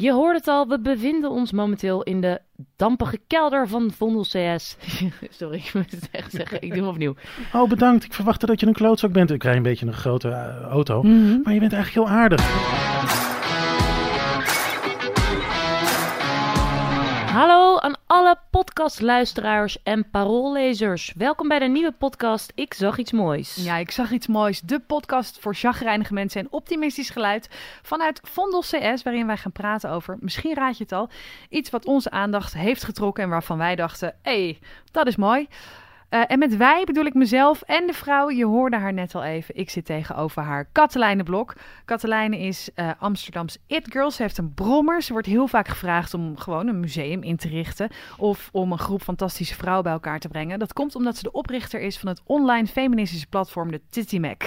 Je hoort het al, we bevinden ons momenteel in de dampige kelder van Vondel CS. Sorry, ik moet het echt zeggen. Ik doe hem opnieuw. Oh, bedankt. Ik verwachtte dat je een klootzak bent. Ik rij een beetje een grote eh, auto. Mhm. Maar je bent eigenlijk heel aardig. Hallo alle podcastluisteraars en paroollezers. Welkom bij de nieuwe podcast Ik zag iets moois. Ja, ik zag iets moois. De podcast voor chagrijnige mensen en optimistisch geluid vanuit Vondel CS, waarin wij gaan praten over, misschien raad je het al, iets wat onze aandacht heeft getrokken en waarvan wij dachten, hé, hey, dat is mooi. Uh, en met wij bedoel ik mezelf en de vrouw. Je hoorde haar net al even. Ik zit tegenover haar Katelijne Blok. Katelijne is uh, Amsterdams It Girl. Ze heeft een brommer. Ze wordt heel vaak gevraagd om gewoon een museum in te richten. Of om een groep fantastische vrouwen bij elkaar te brengen. Dat komt omdat ze de oprichter is van het online feministische platform de Titty Mac.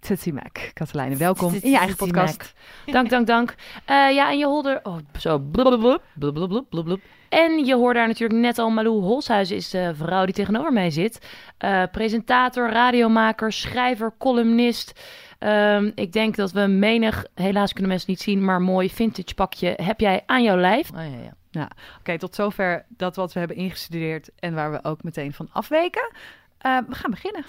Titty Mac. Katelijne, welkom in je eigen podcast. Dank, dank, dank. Uh, ja, en je hoorde... Oh, zo... Blub, blub, blub, blub, en je hoorde daar natuurlijk net al, Malou Holshuizen is de vrouw die tegenover mij zit. Uh, presentator, radiomaker, schrijver, columnist. Um, ik denk dat we menig, helaas kunnen mensen niet zien, maar mooi vintage pakje heb jij aan jouw lijf. Oh, ja, ja. Oké, tot zover dat wat we hebben ingestudeerd en waar we ook meteen van afweken. Uh, we gaan beginnen.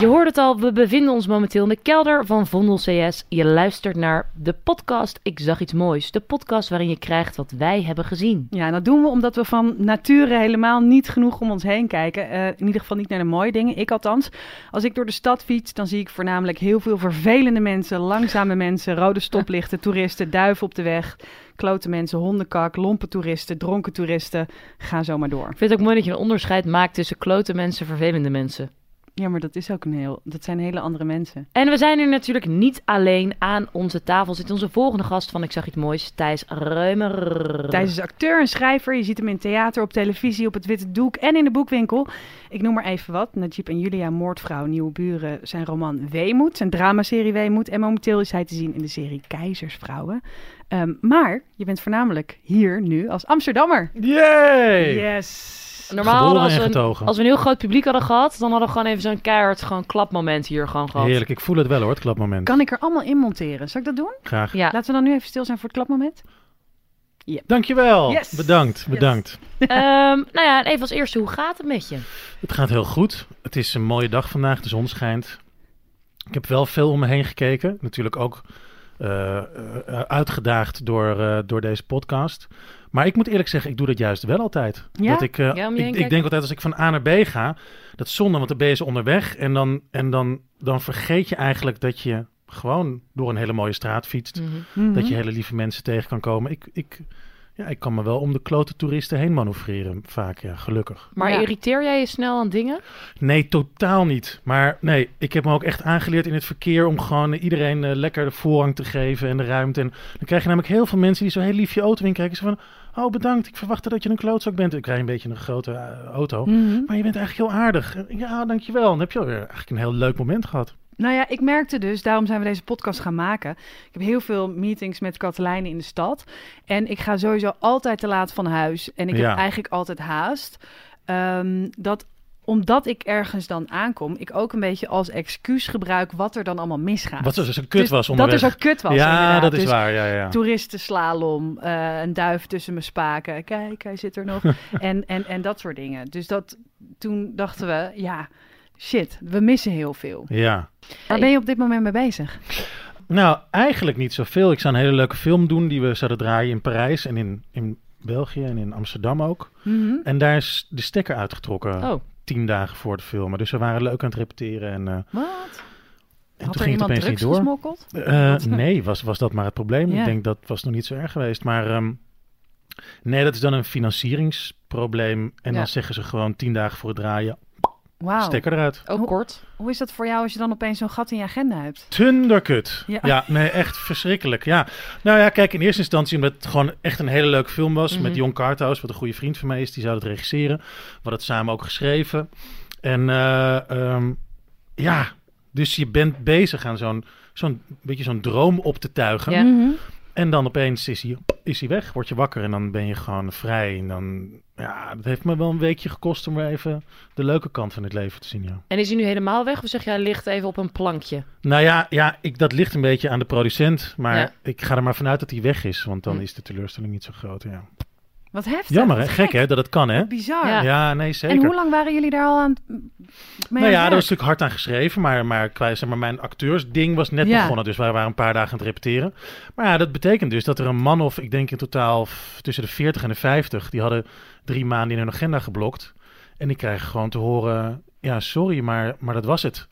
Je hoort het al, we bevinden ons momenteel in de kelder van Vondel CS. Je luistert naar de podcast Ik zag iets moois. De podcast waarin je krijgt wat wij hebben gezien. Ja, en dat doen we omdat we van nature helemaal niet genoeg om ons heen kijken. Uh, in ieder geval niet naar de mooie dingen, ik althans. Als ik door de stad fiets, dan zie ik voornamelijk heel veel vervelende mensen, langzame mensen, rode stoplichten, toeristen, duiven op de weg klote mensen, hondenkak, lompe toeristen, dronken toeristen. Ga zo maar door. Ik vind het ook mooi dat je een onderscheid maakt tussen klote mensen, vervelende mensen. Ja, maar dat is ook een heel, dat zijn hele andere mensen. En we zijn er natuurlijk niet alleen. Aan onze tafel zit onze volgende gast van Ik zag iets moois, Thijs Reumer. Thijs is acteur en schrijver. Je ziet hem in theater, op televisie, op het witte doek en in de boekwinkel. Ik noem maar even wat. Najib en Julia, Moordvrouw, Nieuwe Buren, zijn roman Weemoed, zijn dramaserie Weemoed. En momenteel is hij te zien in de serie Keizersvrouwen. Um, maar je bent voornamelijk hier nu als Amsterdammer. Yay! Yes! Normaal, als we, een, als we een heel groot publiek hadden gehad, dan hadden we gewoon even zo'n keihard gewoon klapmoment hier gewoon gehad. Heerlijk, ik voel het wel hoor, het klapmoment. Kan ik er allemaal in monteren? Zal ik dat doen? Graag. Ja. Laten we dan nu even stil zijn voor het klapmoment. Ja. Dankjewel. Yes. Bedankt, bedankt. Yes. um, nou ja, even als eerste, hoe gaat het met je? Het gaat heel goed. Het is een mooie dag vandaag, de zon schijnt. Ik heb wel veel om me heen gekeken. Natuurlijk ook uitgedaagd door, uh, door deze podcast. Maar ik moet eerlijk zeggen, ik doe dat juist wel altijd. Ja? Dat ik, uh, ja, ik, ik, denk altijd als ik van A naar B ga, dat is zonde, want dan ben je ze onderweg. En, dan, en dan, dan vergeet je eigenlijk dat je gewoon door een hele mooie straat fietst. Mhm. Mm -hmm. Dat je hele lieve mensen tegen kan komen. Ik, ik, ja, ik kan me wel om de klote toeristen heen manoeuvreren, vaak, ja, gelukkig. Maar Ja. irriteer jij je snel aan dingen? Nee, totaal niet. Maar nee, ik heb me ook echt aangeleerd in het verkeer om gewoon iedereen eh, lekker de voorrang te geven en de ruimte. En dan krijg je namelijk heel veel mensen die zo heel lief je auto inkijken. Zo van, oh bedankt, ik verwachtte dat je een klootzak bent. Ik rij een beetje een grote eh, auto. Mhm. Maar je bent eigenlijk heel aardig. Ja, dankjewel. Dan heb je alweer eigenlijk een heel leuk moment gehad. Nou ja, ik merkte dus, daarom zijn we deze podcast gaan maken. Ik heb heel veel meetings met Katelijne in de stad. En ik ga sowieso altijd te laat van huis. En ik Ja. heb eigenlijk altijd haast. Ehm, dat omdat ik ergens dan aankom, ik ook een beetje als excuus gebruik wat er dan allemaal misgaat. Wat zo, zo kut Dus was Dat onderweg. er zo kut was, ja, inderdaad. dat is Dus waar. Ja, ja. Toeristenslalom, eh een duif tussen mijn spaken. Kijk, hij zit er nog. en, en, en dat soort dingen. Dus dat, toen dachten we, ja, shit, we missen heel veel. ja. Waar ben je op dit moment mee bezig? Nou, eigenlijk niet zoveel. Ik zou een hele leuke film doen die we zouden draaien in Parijs en in, in België en in Amsterdam ook. Mhm. En daar is de stekker uitgetrokken Oh, tien dagen voor de filmen. Dus we waren leuk aan het repeteren en, eh, Wat? toen Had er ging het opeens niet door. gesmokkeld? Eh, nee, was, was dat maar het probleem? Ja. Ik denk dat was nog niet zo erg geweest. Maar ehm, nee, dat is dan een financieringsprobleem. En Ja. dan zeggen ze gewoon tien dagen voor het draaien, Wauw. stekker eruit. ook kort. Hoe is dat voor jou als je dan opeens zo'n gat in je agenda hebt? Tunderkut. Ja. Ja. nee, echt verschrikkelijk. Ja. Nou ja, kijk, in eerste instantie omdat het gewoon echt een hele leuke film was. Mhm. Met Jon Karthaus, wat een goede vriend van mij is. Die zou het regisseren. We hadden het samen ook geschreven. En eh, ehm, ja, dus je bent bezig aan zo'n zo'n beetje zo'n droom op te tuigen. Ja. Mhm. En dan opeens is hij, is hij weg, word je wakker en dan ben je gewoon vrij. En dan, ja, dat heeft me wel een weekje gekost om weer even de leuke kant van het leven te zien, ja. En is hij nu helemaal weg? Of zeg je, hij ligt even op een plankje? Nou ja, ja ik, dat ligt een beetje aan de producent. Maar Ja. ik ga er maar vanuit dat hij weg is, want dan Hm. is de teleurstelling niet zo groot, ja. Wat heftig. Jammer, hè? Gek, hè? Dat het kan, hè? Bizar. Ja. Ja, nee, zeker. En hoe lang waren jullie daar al aan het- mee Nou aan ja, daar was natuurlijk hard aan geschreven, maar, maar, zeg maar mijn acteursding was net Ja. begonnen. Dus wij waren een paar dagen aan het repeteren. Maar ja, dat betekent dus dat er een man of, ik denk in totaal tussen de 40 en de 50, die hadden drie maanden in hun agenda geblokt. En die krijgen gewoon te horen, ja, sorry, maar, maar dat was het.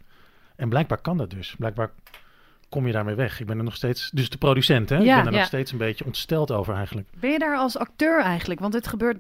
En blijkbaar kan dat dus. Blijkbaar kom je daarmee weg. Ik ben er nog steeds, dus de producent, hè? Ja. ik ben er Ja. nog steeds een beetje ontsteld over eigenlijk. Ben je daar als acteur eigenlijk? Want het gebeurt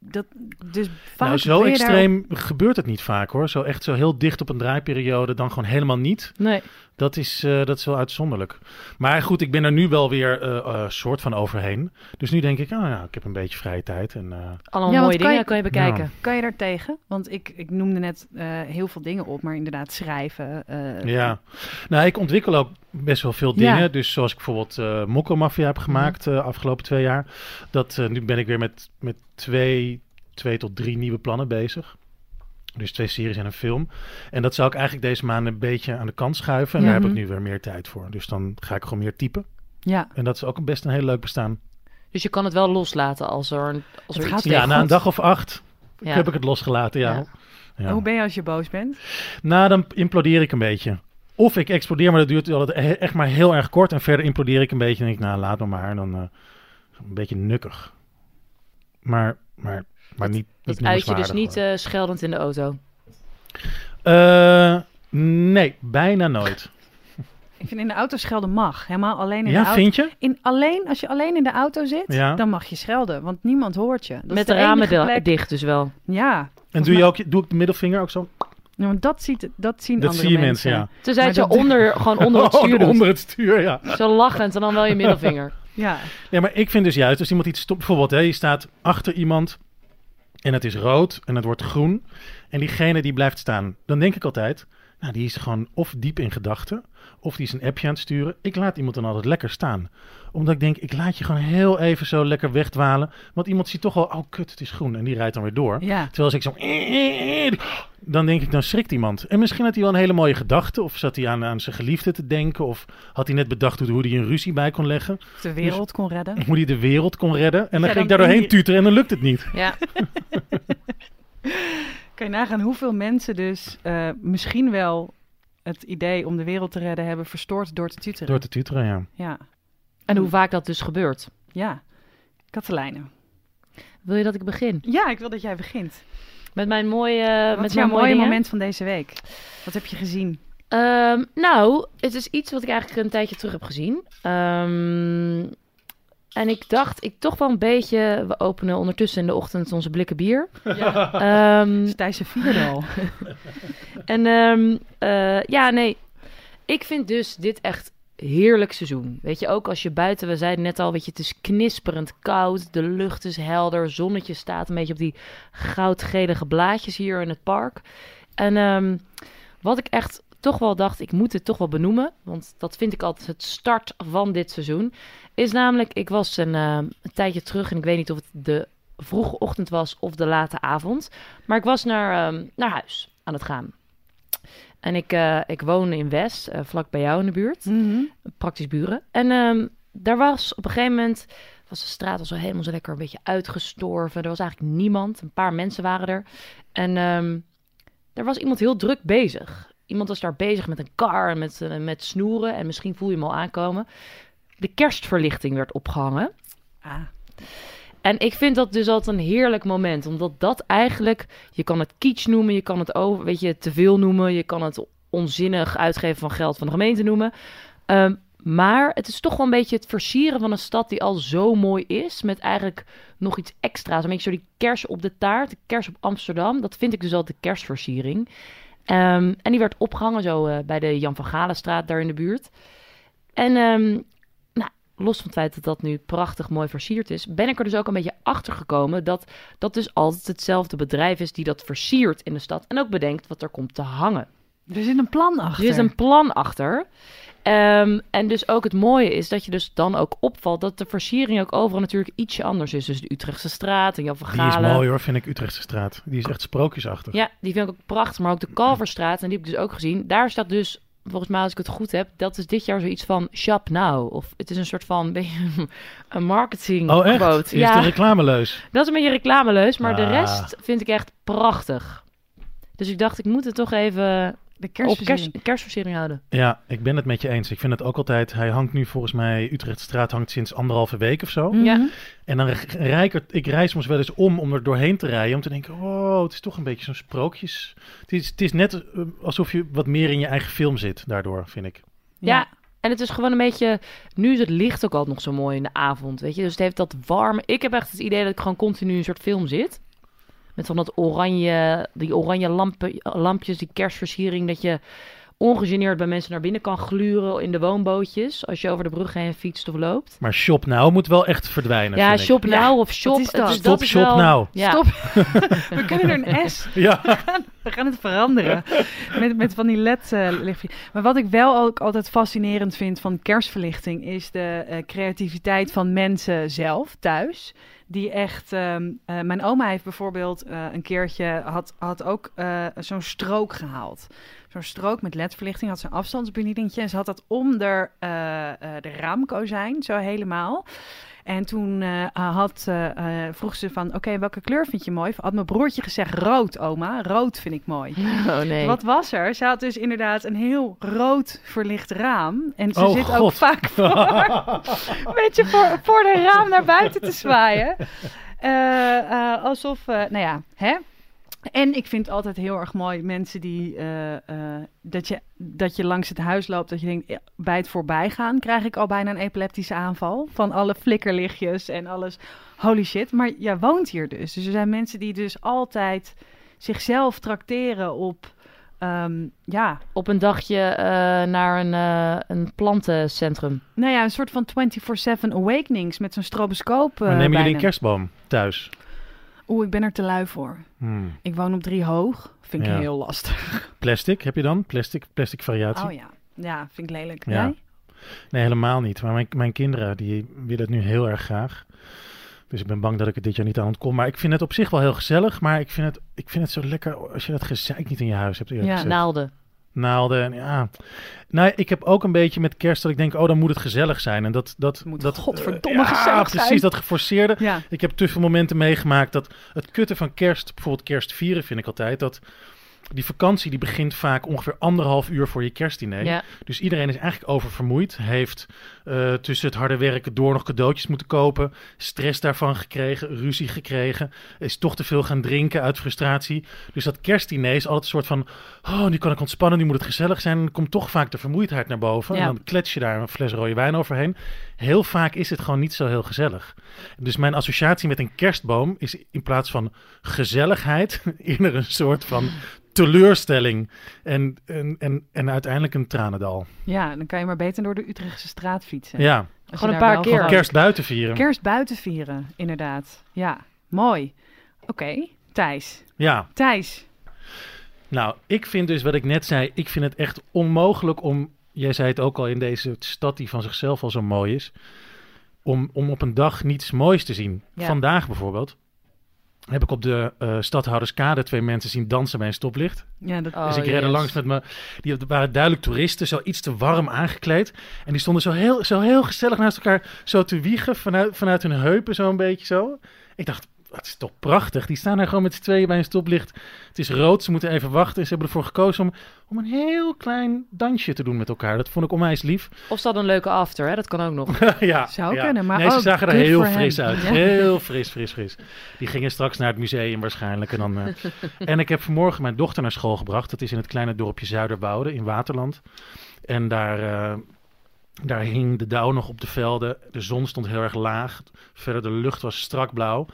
dat dus vaak nou, zo daar extreem gebeurt het niet vaak hoor. Zo echt zo heel dicht op een draaiperiode, dan gewoon helemaal niet. Nee. Dat is, eh, dat is wel uitzonderlijk. Maar goed, ik ben er nu wel weer eh eh, soort van overheen. Dus nu denk ik, ah ja, ik heb een beetje vrije tijd. En, eh, Allemaal Ja, mooie kan dingen je- kan je bekijken. Ja. Kan je daar tegen? Want ik, ik noemde net eh, heel veel dingen op, maar inderdaad schrijven. eh, ja. Nou, ik ontwikkel ook best wel veel Ja. dingen. Dus zoals ik bijvoorbeeld eh Mokko Mafia heb gemaakt de afgelopen twee jaar. Dat, eh, nu ben ik weer met, met twee, twee tot drie nieuwe plannen bezig. Dus twee series en een film. En dat zou ik eigenlijk deze maand een beetje aan de kant schuiven. En Ja. daar heb ik Mhm. nu weer meer tijd voor. Dus dan ga ik gewoon meer typen. Ja, En dat is ook best een heel leuk bestaan. Dus je kan het wel loslaten als er, een- als er Het iets gaat Ja, na een dag of acht Ja. heb ik het losgelaten, ja. Ja. Ja. Hoe ben je als je boos bent? Nou, dan implodeer ik een beetje. Of ik explodeer, maar dat duurt altijd echt maar heel erg kort. En verder implodeer ik een beetje en denk ik, nou, laat me maar. En dan eh, een beetje nukkig. Maar, maar, maar niet, niet Dat uit je dus niet eh, scheldend in de auto. Eh, nee, bijna nooit. Ik vind in de auto schelden mag. Helemaal alleen in de Ja, auto. vind je? In, alleen, als je alleen in de auto zit, Ja. dan mag je schelden. Want niemand hoort je. Dat Met de, de ramen plek- dicht dus wel. Ja. En doe, je ook, doe ik de middelvinger ook zo? Ja, want dat, ziet, dat zien Dat andere zie je mensen, ja. Tenzij Maar het je onder, gewoon onder het stuur doet. onder het stuur, ja. Zo lachend en dan wel je middelvinger. Ja. Nee, maar ik vind dus juist, als iemand iets stopt, bijvoorbeeld, hè, je staat achter iemand en het is rood en het wordt groen. En diegene die blijft staan, dan denk ik altijd, nou, die is gewoon of diep in gedachten of die is een appje aan het sturen. Ik laat iemand dan altijd lekker staan. Omdat ik denk, ik laat je gewoon heel even zo lekker wegdwalen, want iemand ziet toch wel, oh kut, het is groen en die rijdt dan weer door. Ja. Terwijl als ik zo... Dan denk ik, dan schrikt iemand. En misschien had hij wel een hele mooie gedachte. Of zat hij aan, aan zijn geliefde te denken. Of had hij net bedacht hoe, hij een ruzie bij kon leggen. Of de wereld kon redden. Hoe hij de wereld kon redden. En dan Ja, dan ik daar doorheen tuteren en dan lukt het niet. Ja. Kan je nagaan hoeveel mensen dus eh, misschien wel het idee om de wereld te redden hebben verstoord door te tuteren. Door te tuteren, ja. Ja. En hoe vaak dat dus gebeurt. Ja. Katelijne. Wil je dat ik begin? Ja, ik wil dat jij begint. Met mijn mooie, Wat met is jouw mijn mooie moment van deze week? Wat heb je gezien? Ehm, nou, het is iets wat ik eigenlijk een tijdje terug heb gezien. Ehm, en ik dacht, ik toch wel een beetje... We openen ondertussen in de ochtend onze blikken bier. Ja. Ehm, is Thijs vierde al. en ehm, eh, ja, nee. Ik vind dus dit echt heerlijk seizoen. Weet je, ook als je buiten... We zeiden net al, weet je, het is knisperend koud. De lucht is helder. Zonnetje staat een beetje op die goudgelige blaadjes hier in het park. En ehm, wat ik echt toch wel dacht, ik moet het toch wel benoemen. Want dat vind ik altijd het start van dit seizoen. Is namelijk, ik was een, een tijdje terug... en ik weet niet of het de vroege ochtend was of de late avond... Maar ik was naar, ehm, naar huis aan het gaan. En ik, eh, ik woon in West, eh, vlak bij jou in de buurt. Mhm. Praktisch buren. En ehm, daar was op een gegeven moment... was de straat al zo helemaal zo lekker een beetje uitgestorven. Er was eigenlijk niemand. Een paar mensen waren er. En ehm, er was iemand heel druk bezig. Iemand was daar bezig met een kar en met, eh, met snoeren. En misschien voel je hem al aankomen. De kerstverlichting werd opgehangen. Ah. En ik vind dat dus altijd een heerlijk moment. Omdat dat eigenlijk... Je kan het kitsch noemen, je kan het over, weet je, te veel noemen. Je kan het onzinnig uitgeven van geld van de gemeente noemen. Ehm, maar het is toch wel een beetje het versieren van een stad die al zo mooi is. Met eigenlijk nog iets extra's. Een beetje zo die kers op de taart. De kers op Amsterdam. Dat vind ik dus altijd de kerstversiering. Ehm, en die werd opgehangen zo eh, bij de Jan van Galenstraat daar in de buurt. En ehm, nou, los van het feit dat dat nu prachtig mooi versierd is, ben ik er dus ook een beetje achter gekomen dat dat dus altijd hetzelfde bedrijf is die dat versiert in de stad en ook bedenkt wat er komt te hangen. Er zit een plan achter. Er is een plan achter. Ehm, en dus ook het mooie is dat je dus dan ook opvalt dat de versiering ook overal natuurlijk ietsje anders is. Dus de Utrechtse straat en Jan van Die is Galen. mooi hoor, vind ik, Utrechtse straat. Die is echt sprookjesachtig. Ja, die vind ik ook prachtig. Maar ook de Kalverstraat, en die heb ik dus ook gezien. Daar staat dus, volgens mij als ik het goed heb, dat is dit jaar zoiets van shop now. Of het is een soort van beetje een marketing Oh echt? quote. Is Ja, de reclameleus? dat is een beetje reclameleus, maar de Ah. rest vind ik echt prachtig. Dus ik dacht, ik moet het toch even De op kerstversiering. kerst, kerstversiering houden. Ja, ik ben het met je eens. Ik vind het ook altijd... Hij hangt nu volgens mij... Utrechtse straat hangt sinds anderhalve week of zo. Mhm. Ja. En dan rij ik, er- ik reis soms wel eens om om er doorheen te rijden. Om te denken, oh, het is toch een beetje zo'n sprookjes. Het is, het is net eh, alsof je wat meer in je eigen film zit daardoor, vind ik. Ja. En het is gewoon een beetje... Nu is het licht ook altijd nog zo mooi in de avond, weet je. Dus het heeft dat warm... Ik heb echt het idee dat ik gewoon continu in een soort film zit. Met van dat oranje... Die oranje lampen, lampjes, die kerstversiering. Dat je ongegeneerd bij mensen naar binnen kan gluren in de woonbootjes. Als je over de brug heen fietst of loopt. Maar Shop Now moet wel echt verdwijnen, ja, ik. shop Ja, now of shop. is dat? Stop is shop wel- now. Ja. Stop. We kunnen er een S. Ja, We gaan het veranderen. Met, met van die LED-lichtjes. maar wat ik wel ook altijd fascinerend vind van kerstverlichting... is de eh, creativiteit van mensen zelf thuis. Die echt... ehm, eh, mijn oma heeft bijvoorbeeld eh, een keertje... had, had ook eh, zo'n strook gehaald. Zo'n strook met ledverlichting. Had een afstandsbedieningetje. En ze had dat eh, de raamkozijn. Zo helemaal. En toen eh, had, eh, eh, vroeg ze van, oké, welke kleur vind je mooi? Had mijn broertje gezegd, rood, oma. Rood vind ik mooi. Oh nee. Wat was er? Ze had dus inderdaad een heel rood verlicht raam. En ze Oh, zit ook vaak voor, een beetje voor, voor de raam naar buiten te zwaaien. Eh, eh, alsof, eh, nou ja, hè? En ik vind het altijd heel erg mooi mensen die eh, eh, dat, je, dat je langs het huis loopt, dat je denkt, bij het voorbijgaan krijg ik al bijna een epileptische aanval van alle flikkerlichtjes en alles. Holy shit, maar jij woont hier dus. Dus er zijn mensen die dus altijd zichzelf trakteren op, ehm, ja, Op een dagje eh, naar een, eh, een plantencentrum. nou ja, een soort van 24/7 awakenings met zo'n stroboscoop. eh, maar nemen jullie een kerstboom thuis? Oeh, ik ben er te lui voor. Hmm. Ik woon op drie hoog. Vind ik Ja. heel lastig. Plastic heb je dan? Plastic, plastic variatie? Oh ja. Ja, vind ik lelijk. Ja. Jij? Nee, helemaal niet. Maar mijn, mijn kinderen die willen het nu heel erg graag. Dus ik ben bang dat ik het dit jaar niet aan ontkom. Maar ik vind het op zich wel heel gezellig. Maar ik vind het, ik vind het zo lekker als je dat gezeik niet in je huis hebt. eerlijk Ja, gezegd. Naalden. Naalden en ja. Nou, ik heb ook een beetje met kerst dat ik denk, oh, dan moet het gezellig zijn. En dat, dat, Moet dat godverdomme ja, gezellig precies, zijn. dat geforceerde. Ja. Ik heb te veel momenten meegemaakt dat het kutten van kerst, bijvoorbeeld kerst vieren vind ik altijd, dat die vakantie die begint vaak ongeveer anderhalf uur voor je kerstdiner. Ja. Dus iedereen is eigenlijk oververmoeid. Heeft eh, tussen het harde werken door nog cadeautjes moeten kopen. Stress daarvan gekregen. Ruzie gekregen. Is toch te veel gaan drinken uit frustratie. Dus dat kerstdiner is altijd een soort van... Oh, nu kan ik ontspannen. Nu moet het gezellig zijn. Dan komt toch vaak de vermoeidheid naar boven. Ja. En dan klets je daar een fles rode wijn overheen. Heel vaak is het gewoon niet zo heel gezellig. Dus mijn associatie met een kerstboom is in plaats van gezelligheid... eerder een soort van teleurstelling. En, en, en, en uiteindelijk een tranendal. ja, dan kan je maar beter door de Utrechtse straat fietsen. Ja, Als Gewoon een paar keer. kerst buiten vieren. Kerst buiten vieren, inderdaad. Ja, mooi. Oké, Thijs. Ja, Thijs. nou, ik vind dus wat ik net zei, ik vind het echt onmogelijk om, jij zei het ook al in deze stad die van zichzelf al zo mooi is, om, om op een dag niets moois te zien. Ja. Vandaag bijvoorbeeld heb ik op de eh Stadhouderskade twee mensen zien dansen bij een stoplicht. Ja, dat, Oh, dus ik redde yes. langs met me. Die waren duidelijk toeristen, zo iets te warm aangekleed. En die stonden zo heel, zo heel gezellig naast elkaar zo te wiegen vanuit, vanuit hun heupen, zo een beetje zo. Ik dacht, dat is toch prachtig. Die staan daar gewoon met z'n tweeën bij een stoplicht. Het is rood, ze moeten even wachten. Ze hebben ervoor gekozen om, om een heel klein dansje te doen met elkaar. Dat vond ik onwijs lief. Of ze hadden een leuke after, hè? dat kan ook nog. ja, Zou ja. kunnen, maar nee, ze ook zagen er heel fris hem. uit. Ja. Heel fris, fris, fris. Die gingen straks naar het museum waarschijnlijk. En, dan, eh, en ik heb vanmorgen mijn dochter naar school gebracht. Dat is in het kleine dorpje Zuiderwoude in Waterland. En daar, eh, daar hing de dauw nog op de velden. De zon stond heel erg laag. Verder de lucht was strak blauw.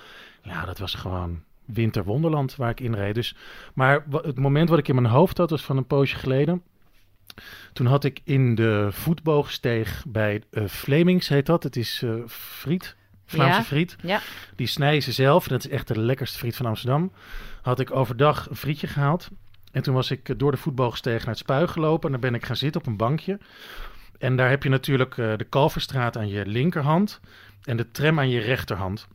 Ja, dat was gewoon winterwonderland waar ik in reed. Dus, maar het moment wat ik in mijn hoofd had, was van een poosje geleden. Toen had ik in de voetboogsteeg bij eh Flemings, heet dat. Het is eh friet, Vlaamse Ja. friet. Ja. Die snijden ze zelf. En dat is echt de lekkerste friet van Amsterdam. Had ik overdag een frietje gehaald. En toen was ik eh, door de voetboogsteeg naar het Spuig gelopen. En dan ben ik gaan zitten op een bankje. En daar heb je natuurlijk de Kalverstraat aan je linkerhand en de tram aan je rechterhand.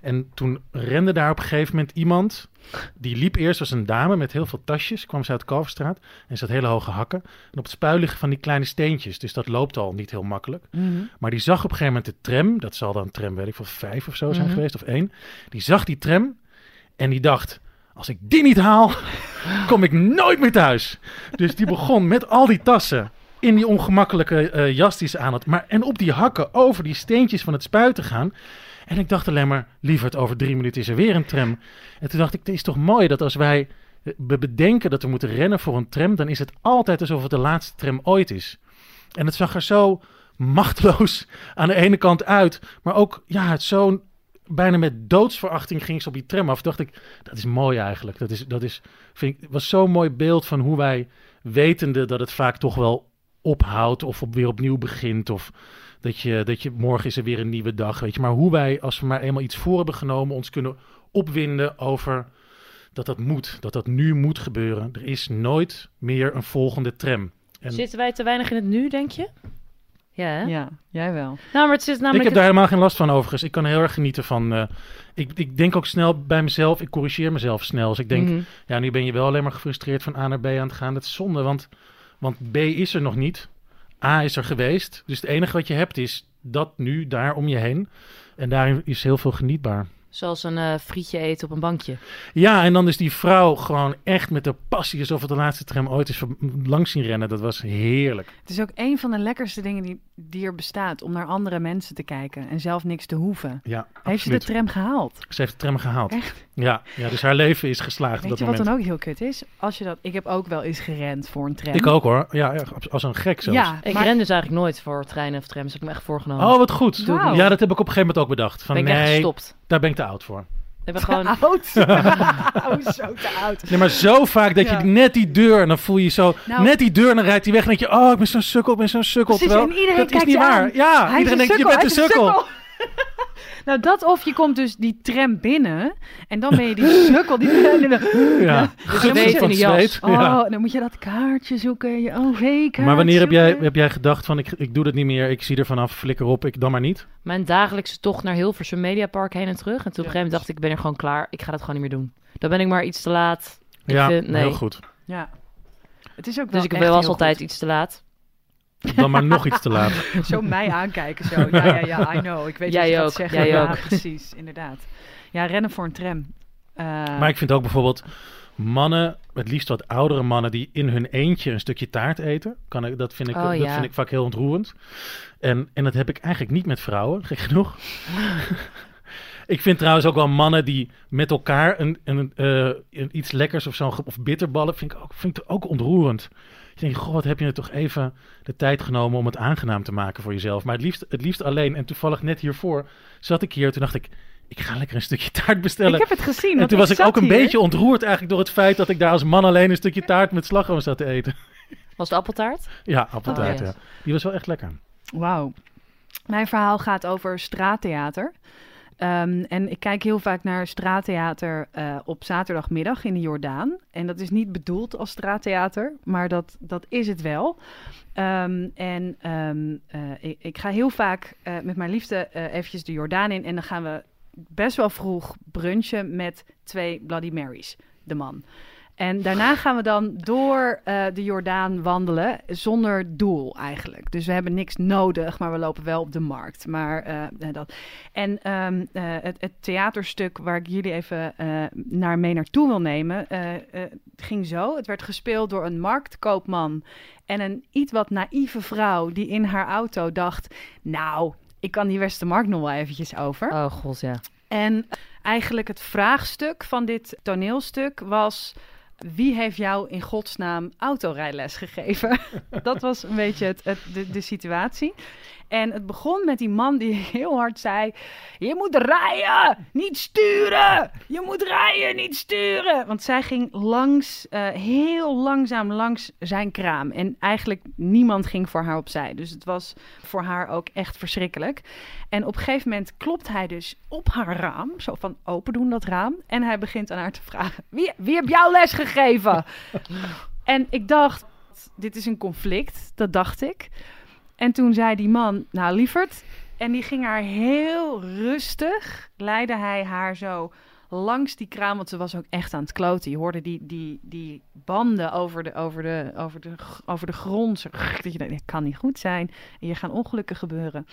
En toen rende daar op een gegeven moment iemand. Die liep eerst als een dame met heel veel tasjes. Kwam ze uit de Kalverstraat. En ze had hele hoge hakken. En op het spui liggen van die kleine steentjes. Dus dat loopt al niet heel makkelijk. Maar die zag op een gegeven moment de tram. Dat zal dan tram, weet ik veel, vijf of zo zijn Mhm. geweest. Of één. Die zag die tram. En die dacht, als ik die niet haal, kom ik nooit meer thuis. Dus die begon met al die tassen in die ongemakkelijke eh, jas die ze aan had. Maar, en op die hakken over die steentjes van het spui te gaan. En ik dacht alleen maar, lieverd, over drie minuten is er weer een tram. En toen dacht ik, het is toch mooi dat als wij eh, be- bedenken dat we moeten rennen voor een tram, dan is het altijd alsof het de laatste tram ooit is. En het zag er zo machteloos aan de ene kant uit, maar ook, ja, het zo bijna met doodsverachting ging ze op die tram af. Dacht ik, dat is mooi eigenlijk. Dat is, dat is, vind ik, was zo'n mooi beeld van hoe wij, wetende dat het vaak toch wel ophoudt of op, weer opnieuw begint of dat je, dat je morgen is er weer een nieuwe dag, weet je. Maar hoe wij, als we maar eenmaal iets voor hebben genomen, ons kunnen opwinden over dat dat moet, dat dat nu moet gebeuren. Er is nooit meer een volgende tram. En Zitten wij te weinig in het nu, denk je? Ja, hè? Ja, jij wel. Nou, maar het zit ik namelijk... heb daar helemaal geen last van overigens. Ik kan heel erg genieten van... eh, ik, ik denk ook snel bij mezelf, ik corrigeer mezelf snel. Dus ik denk, Mhm. ja, nu ben je wel alleen maar gefrustreerd van A naar B aan het gaan. Dat is zonde, want, want B is er nog niet. A is er geweest. Dus het enige wat je hebt is dat nu, daar om je heen. En daarin is heel veel genietbaar. Zoals een eh, frietje eten op een bankje. Ja, en dan is die vrouw gewoon echt met de passie alsof het de laatste tram ooit is langs zien rennen. Dat was heerlijk. Het is ook een van de lekkerste dingen die, die er bestaat. Om naar andere mensen te kijken en zelf niks te hoeven. Ja, Heeft ze de tram gehaald? Ze heeft de tram gehaald. Echt? Ja, ja, dus haar leven is geslaagd op dat je wat moment. dan ook heel kut is? Als je dat, ik heb ook wel eens gerend voor een tram. Ik ook hoor. Ja, ja, als een gek zelfs. Ja, Ik maar- ren dus eigenlijk nooit voor treinen of trams. Dat heb ik me echt voorgenomen. Oh, wat goed. Ja, dat heb ik op een gegeven moment ook bedacht. Van ben ik echt nee, gestopt. Daar ben ik te oud voor. Ik ben gewoon... oud. oh, zo te oud. Nee, maar zo vaak dat Ja. je net die deur, en dan voel je zo, Nou- net die deur, en dan rijdt hij weg en denk je, oh, ik ben zo'n sukkel, ik ben zo'n sukkel. Precies, Terwijl, en iedereen dat is niet waar. aan. Ja, Hij iedereen een denkt, je bent een sukkel, sukkel. nou, dat of je komt dus die tram binnen en dan ben je die sukkel. Die, Ja, Dus dan moet je van in de jas. zweet. Oh, Ja. dan moet je dat kaartje zoeken. Je OV-kaart Maar wanneer heb jij, heb jij gedacht van, ik, ik doe dat niet meer, ik zie er vanaf, flikker op, ik dan maar niet? Mijn dagelijkse tocht naar Hilversum Mediapark heen en terug. En toen op een gegeven moment dacht ik, ik ben er gewoon klaar. Ik ga dat gewoon niet meer doen. Dan ben ik maar iets te laat. Ik ja, vind- nee. heel goed. Ja. Het is ook wel Dus ik was heel altijd goed. iets te laat. Dan maar nog iets te laat. Zo mij aankijken zo. Ja, ja, ja, I know. Ik weet Jij wat je gaat ook, zeggen. jij ja, ook. precies. Inderdaad. Ja, rennen voor een tram. Eh, Maar ik vind ook bijvoorbeeld mannen, het liefst wat oudere mannen, die in hun eentje een stukje taart eten. Kan ik, dat, vind ik, Oh, dat ja. vind ik vaak heel ontroerend. En, en dat heb ik eigenlijk niet met vrouwen, gek genoeg. ik vind trouwens ook wel mannen die met elkaar een, een, eh, een iets lekkers of zo'n ge- of bitterballen, vind ik ook, vind ik ook ontroerend. Je denkt, goh, wat heb je er toch even de tijd genomen om het aangenaam te maken voor jezelf. Maar het liefst, het liefst alleen. En toevallig net hiervoor zat ik hier, toen dacht ik, ik ga lekker een stukje taart bestellen. ik heb het gezien. En toen was ik ook een hier. beetje ontroerd eigenlijk door het feit dat ik daar als man alleen een stukje taart met slagroom zat te eten. Was het appeltaart? Ja, appeltaart, Oh, ja. Die was wel echt lekker. Wauw. Mijn verhaal gaat over straattheater. Ehm, en ik kijk heel vaak naar straattheater eh, op zaterdagmiddag in de Jordaan. En dat is niet bedoeld als straattheater, maar dat, dat is het wel. Ehm, en ehm, eh, ik, ik ga heel vaak eh, met mijn liefde eventjes de Jordaan in. En dan gaan we best wel vroeg brunchen met twee Bloody Marys, de man. En daarna gaan we dan door eh, de Jordaan wandelen zonder doel eigenlijk. Dus we hebben niks nodig, maar we lopen wel op de markt. Maar, eh, dat. En ehm, eh, het, het theaterstuk waar ik jullie even naar mee naartoe wil nemen, ging zo. Het werd gespeeld door een marktkoopman en een iets wat naïeve vrouw die in haar auto dacht... Nou, ik kan die Westermarkt nog wel eventjes over. Oh god, ja. En eigenlijk het vraagstuk van dit toneelstuk was... Wie heeft jou in godsnaam autorijles gegeven? dat was een beetje het, het, de, de situatie. En het begon met die man die heel hard zei... Je moet rijden, niet sturen! Je moet rijden, niet sturen! Want zij ging langs, eh, heel langzaam langs zijn kraam. En eigenlijk niemand ging voor haar opzij. Dus het was voor haar ook echt verschrikkelijk. En op een gegeven moment klopt hij dus op haar raam. Zo van open doen dat raam. En hij begint aan haar te vragen: Wie, wie heb jou les gegeven? en ik dacht: Dit is een conflict, dat dacht ik. En toen zei die man, nou lieverd. En die ging haar heel rustig, leidde hij haar zo langs die kraan, want ze was ook echt aan het kloten. Je hoorde die, die, die banden over de, over, de, over, de, over de grond. Zo, dat je denkt, dit kan niet goed zijn. En je gaan ongelukken gebeuren.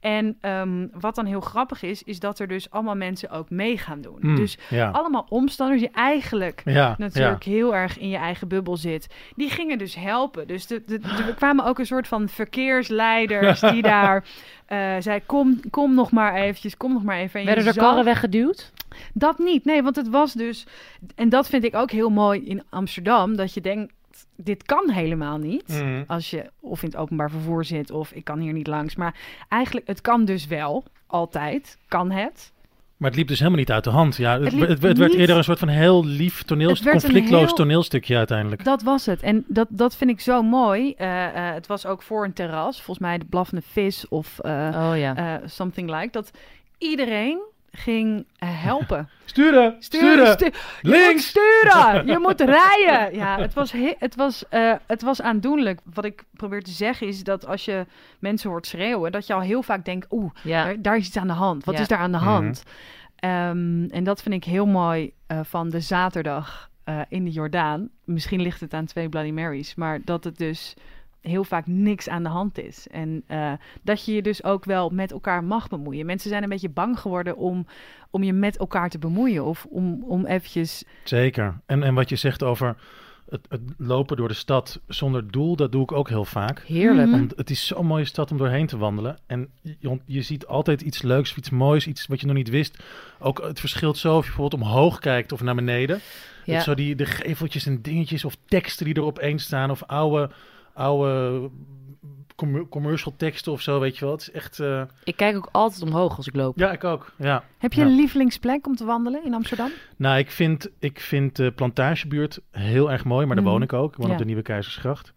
En ehm, wat dan heel grappig is, is dat er dus allemaal mensen ook mee gaan doen. Mm, Dus ja. allemaal omstanders die eigenlijk ja, natuurlijk heel erg in je eigen bubbel zit. Die gingen dus helpen. Dus de, de, de- er kwamen ook een soort van verkeersleiders die daar eh zei: kom, kom nog maar eventjes, kom nog maar even. En Werden er zag- karren weggeduwd? Dat niet, nee, want het was dus... En dat vind ik ook heel mooi in Amsterdam, dat je denkt, dit kan helemaal niet. Mm. Als je of in het openbaar vervoer zit of ik kan hier niet langs. Maar eigenlijk, het kan dus wel, altijd, kan het. Maar het liep dus helemaal niet uit de hand. Ja, het, Het het, liep het werd niet- eerder een soort van heel lief Het toneelstuk, werd een conflictloos heel- toneelstukje uiteindelijk. Dat was het. En dat, dat vind ik zo mooi. Eh, eh, het was ook voor een terras. Volgens mij de blaffende vis of eh, Oh ja. eh, something like. Dat iedereen ging eh, helpen. Sturen! Sturen! stu- je Links! moet sturen! Je moet rijden! Ja, het was, he- het, was, eh, het was aandoenlijk. Wat ik probeer te zeggen is dat als je mensen hoort schreeuwen... dat je al heel vaak denkt, oeh, ja. daar, daar is iets aan de hand. Wat Ja. is daar aan de Mhm. hand? Ehm, en dat vind ik heel mooi eh, van de zaterdag eh, in de Jordaan. Misschien ligt het aan twee Bloody Marys, maar dat het dus heel vaak niks aan de hand is. En eh, dat je je dus ook wel met elkaar mag bemoeien. Mensen zijn een beetje bang geworden om, om je met elkaar te bemoeien. Of om, om eventjes... Zeker. En, en wat je zegt over het, het lopen door de stad zonder doel, dat doe ik ook heel vaak. Heerlijk. Want het is zo'n mooie stad om doorheen te wandelen. En je, je ziet altijd iets leuks, iets moois, iets wat je nog niet wist. Ook het verschilt zo of je bijvoorbeeld omhoog kijkt of naar beneden. Ja. Zo die, de geveltjes en dingetjes of teksten die er opeens staan. Of oude, oude commer- commercial teksten of zo, weet je wel. Het is echt... eh, Ik kijk ook altijd omhoog als ik loop. Ja, ik ook. Ja. Heb je Ja. een lievelingsplek om te wandelen in Amsterdam? Nou, ik vind, ik vind de plantagebuurt heel erg mooi, maar daar Mhm. woon ik ook. Ik woon Ja. op de Nieuwe Keizersgracht.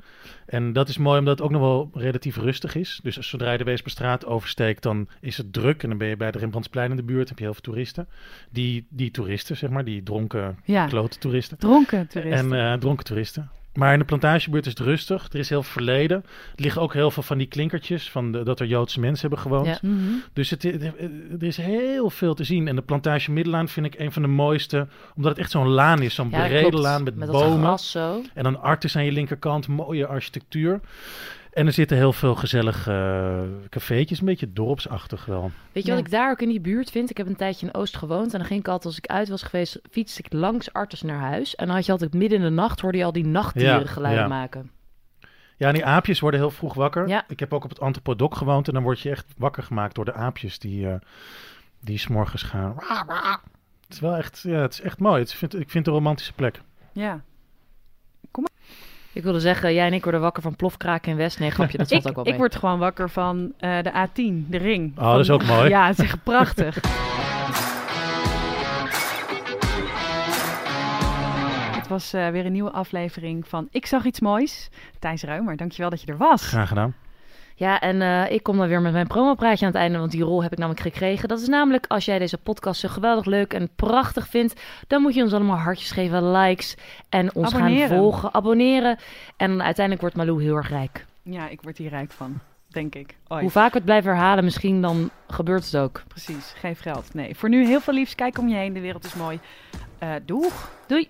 En dat is mooi omdat het ook nog wel relatief rustig is. Dus als zodra je de Weesperstraat oversteekt, dan is het druk. En dan ben je bij de Rembrandtsplein in de buurt, heb je heel veel toeristen. Die, die toeristen, zeg maar, die dronken, Ja, klote toeristen. dronken toeristen. En eh, dronken toeristen. Maar in de plantagebuurt is het rustig. Er is heel veel verleden. Er liggen ook heel veel van die klinkertjes van de, dat er Joodse mensen hebben gewoond. Ja. Mhm. Dus het, er is heel veel te zien. En de plantage Middelaan vind ik een van de mooiste. Omdat het echt zo'n laan is. Zo'n Ja, brede laan met, met dat bomen. gras zo. En dan Artis aan je linkerkant. Mooie architectuur. En er zitten heel veel gezellige eh, cafeetjes. Een beetje dorpsachtig wel. Weet je Ja. wat ik daar ook in die buurt vind? Ik heb een tijdje in Oost gewoond. En dan ging ik altijd, als ik uit was geweest, fietste ik langs Artes naar huis. En dan had je altijd midden in de nacht, hoorde je al die nachtdieren Ja, geluiden ja. maken. Ja, en die aapjes worden heel vroeg wakker. Ja. Ik heb ook op het Anthropodoc gewoond. En dan word je echt wakker gemaakt door de aapjes die, eh die s'morgens gaan. Het is wel echt, ja, het is echt mooi. Het is, vind, ik vind het een romantische plek. Ja. Ik wilde zeggen, jij en ik worden wakker van plofkraken in West. Nee, grapje, dat zat Ik, ook wel ik word gewoon wakker van eh, de A10, de ring. Oh, dat is ook mooi. Ja, het is echt prachtig. Het was eh, weer een nieuwe aflevering van Ik zag iets moois. Thijs Ruimer, dankjewel dat je er was. Graag gedaan. Ja, en eh, ik kom dan weer met mijn promopraatje aan het einde, want die rol heb ik namelijk gekregen. Dat is namelijk, als jij deze podcast zo geweldig leuk en prachtig vindt, dan moet je ons allemaal hartjes geven, likes en ons Abonneren. gaan volgen, abonneren. En dan uiteindelijk wordt Malou heel erg rijk. Ja, ik word hier rijk van, denk ik. Ooit. Hoe vaak we het blijven herhalen, misschien dan gebeurt het ook. Precies, geef geld. Nee, voor nu heel veel liefs. Kijk om je heen, de wereld is mooi. Eh doeg! Doei!